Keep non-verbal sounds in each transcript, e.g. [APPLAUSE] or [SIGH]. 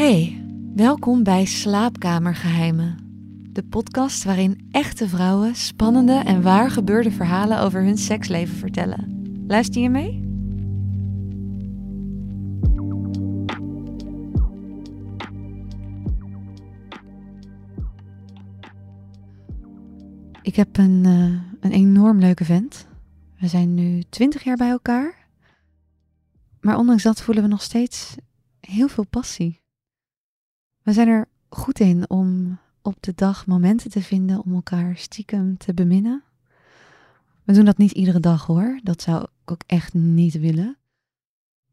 Hey, welkom bij Slaapkamergeheimen. De podcast waarin echte vrouwen spannende en waar gebeurde verhalen over hun seksleven vertellen. Luister je mee? Ik heb een, uh, een enorm leuke vent. We zijn nu twintig jaar bij elkaar. Maar ondanks dat voelen we nog steeds heel veel passie. We zijn er goed in om op de dag momenten te vinden om elkaar stiekem te beminnen. We doen dat niet iedere dag hoor, dat zou ik ook echt niet willen.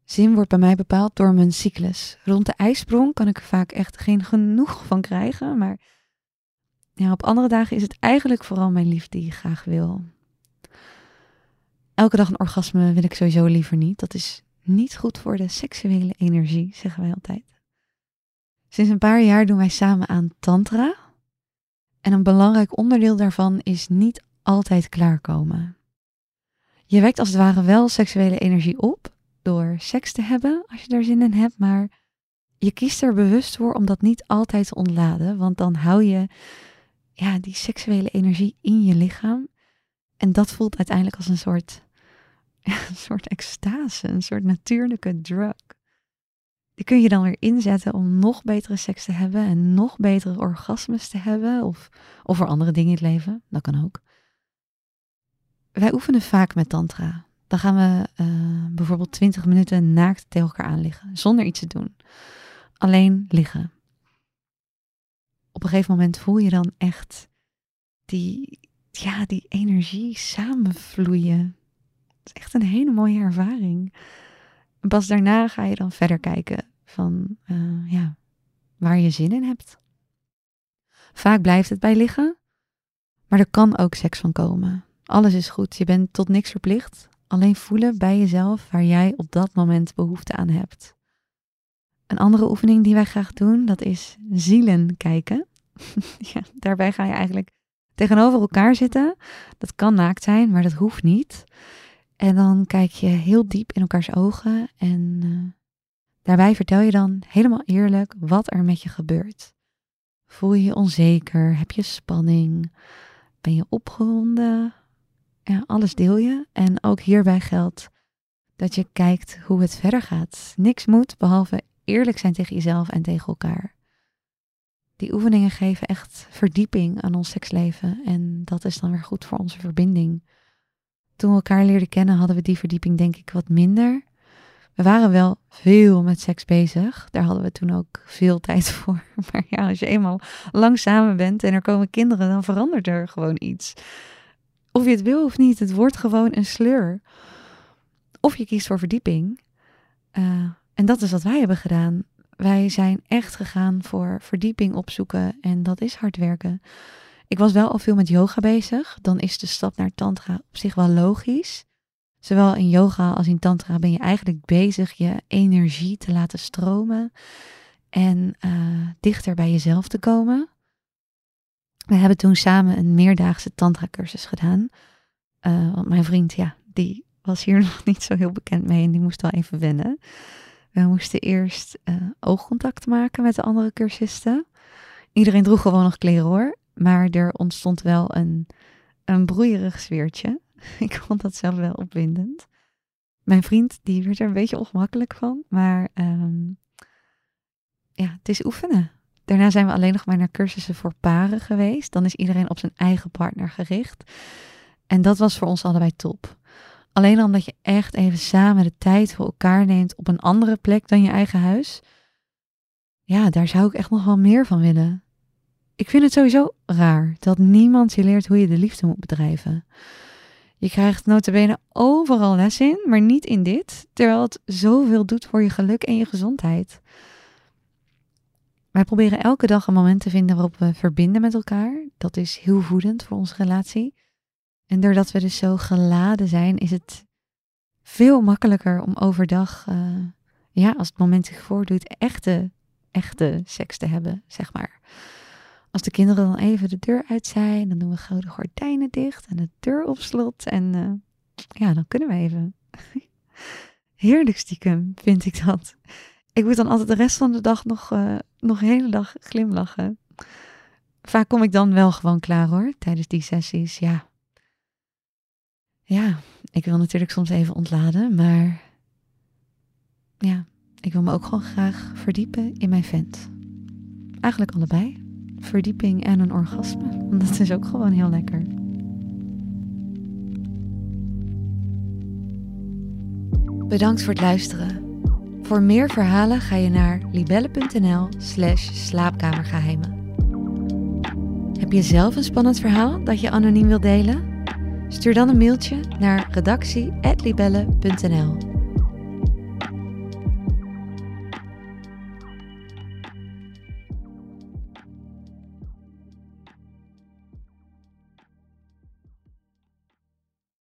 Zin wordt bij mij bepaald door mijn cyclus. Rond de ijsprong kan ik er vaak echt geen genoeg van krijgen, maar ja, op andere dagen is het eigenlijk vooral mijn liefde die ik graag wil. Elke dag een orgasme wil ik sowieso liever niet. Dat is niet goed voor de seksuele energie, zeggen wij altijd. Sinds een paar jaar doen wij samen aan Tantra. En een belangrijk onderdeel daarvan is niet altijd klaarkomen. Je wekt als het ware wel seksuele energie op door seks te hebben als je daar zin in hebt, maar je kiest er bewust voor om dat niet altijd te ontladen, want dan hou je ja, die seksuele energie in je lichaam. En dat voelt uiteindelijk als een soort, [LAUGHS] een soort extase, een soort natuurlijke drug. Die kun je dan weer inzetten om nog betere seks te hebben en nog betere orgasmes te hebben. Of, of voor andere dingen in het leven. Dat kan ook. Wij oefenen vaak met tantra. Dan gaan we uh, bijvoorbeeld 20 minuten naakt tegen elkaar aan liggen. Zonder iets te doen. Alleen liggen. Op een gegeven moment voel je dan echt die, ja, die energie samenvloeien. Het is echt een hele mooie ervaring. En pas daarna ga je dan verder kijken van uh, ja, waar je zin in hebt. Vaak blijft het bij liggen, maar er kan ook seks van komen. Alles is goed, je bent tot niks verplicht. Alleen voelen bij jezelf waar jij op dat moment behoefte aan hebt. Een andere oefening die wij graag doen, dat is zielen kijken. [LAUGHS] ja, daarbij ga je eigenlijk tegenover elkaar zitten. Dat kan naakt zijn, maar dat hoeft niet. En dan kijk je heel diep in elkaars ogen en uh, daarbij vertel je dan helemaal eerlijk wat er met je gebeurt. Voel je je onzeker? Heb je spanning? Ben je opgewonden? Ja, alles deel je. En ook hierbij geldt dat je kijkt hoe het verder gaat. Niks moet behalve eerlijk zijn tegen jezelf en tegen elkaar. Die oefeningen geven echt verdieping aan ons seksleven en dat is dan weer goed voor onze verbinding. Toen we elkaar leerden kennen hadden we die verdieping denk ik wat minder. We waren wel veel met seks bezig. Daar hadden we toen ook veel [LAUGHS] tijd voor. Maar ja, als je eenmaal lang samen bent en er komen kinderen, dan verandert er gewoon iets. Of je het wil of niet, het wordt gewoon een sleur. Of je kiest voor verdieping. Uh, en dat is wat wij hebben gedaan. Wij zijn echt gegaan voor verdieping opzoeken en dat is hard werken. Ik was wel al veel met yoga bezig. Dan is de stap naar tantra op zich wel logisch. Zowel in yoga als in tantra ben je eigenlijk bezig je energie te laten stromen en uh, dichter bij jezelf te komen. We hebben toen samen een meerdaagse tantra cursus gedaan. Uh, want mijn vriend, ja, die was hier [LAUGHS] nog niet zo heel bekend mee en die moest wel even wennen. We moesten eerst uh, oogcontact maken met de andere cursisten. Iedereen droeg gewoon nog kleren hoor. Maar er ontstond wel een, een broeierig sfeertje. [LAUGHS] Ik vond dat zelf wel opwindend. Mijn vriend, die werd er een beetje ongemakkelijk van. Maar um, ja, het is oefenen. Daarna zijn we alleen nog maar naar cursussen voor paren geweest. Dan is iedereen op zijn eigen partner gericht. En dat was voor ons allebei top. Alleen omdat je echt even samen de tijd voor elkaar neemt op een andere plek dan je eigen huis. Ja, daar zou ik echt nog wel meer van willen. Ik vind het sowieso raar dat niemand je leert hoe je de liefde moet bedrijven. Je krijgt notabene overal les in, maar niet in dit, terwijl het zoveel doet voor je geluk en je gezondheid. Wij proberen elke dag een moment te vinden waarop we verbinden met elkaar. Dat is heel voedend voor onze relatie. En doordat we dus zo geladen zijn, is het veel makkelijker om overdag, uh, ja, als het moment zich voordoet, echte, echte seks te hebben, zeg maar. Als de kinderen dan even de deur uit zijn, dan doen we gauw de gordijnen dicht en de deur op slot. En uh, ja, dan kunnen we even. [LAUGHS] Heerlijk stiekem, vind ik dat. ik moet dan altijd de rest van de dag nog, uh, nog hele dag glimlachen. Vaak kom ik dan wel gewoon klaar hoor, tijdens die sessies. Ja. Ja, ik wil natuurlijk soms even ontladen, maar ja, ik wil me ook gewoon graag verdiepen in mijn vent. Eigenlijk allebei. Verdieping en een orgasme. Want dat is ook gewoon heel lekker. Bedankt voor het luisteren. Voor meer verhalen ga je naar libelle.nl slash slaapkamergeheimen. Heb je zelf een spannend verhaal dat je anoniem wilt delen? Stuur dan een mailtje naar redactie.libelle.nl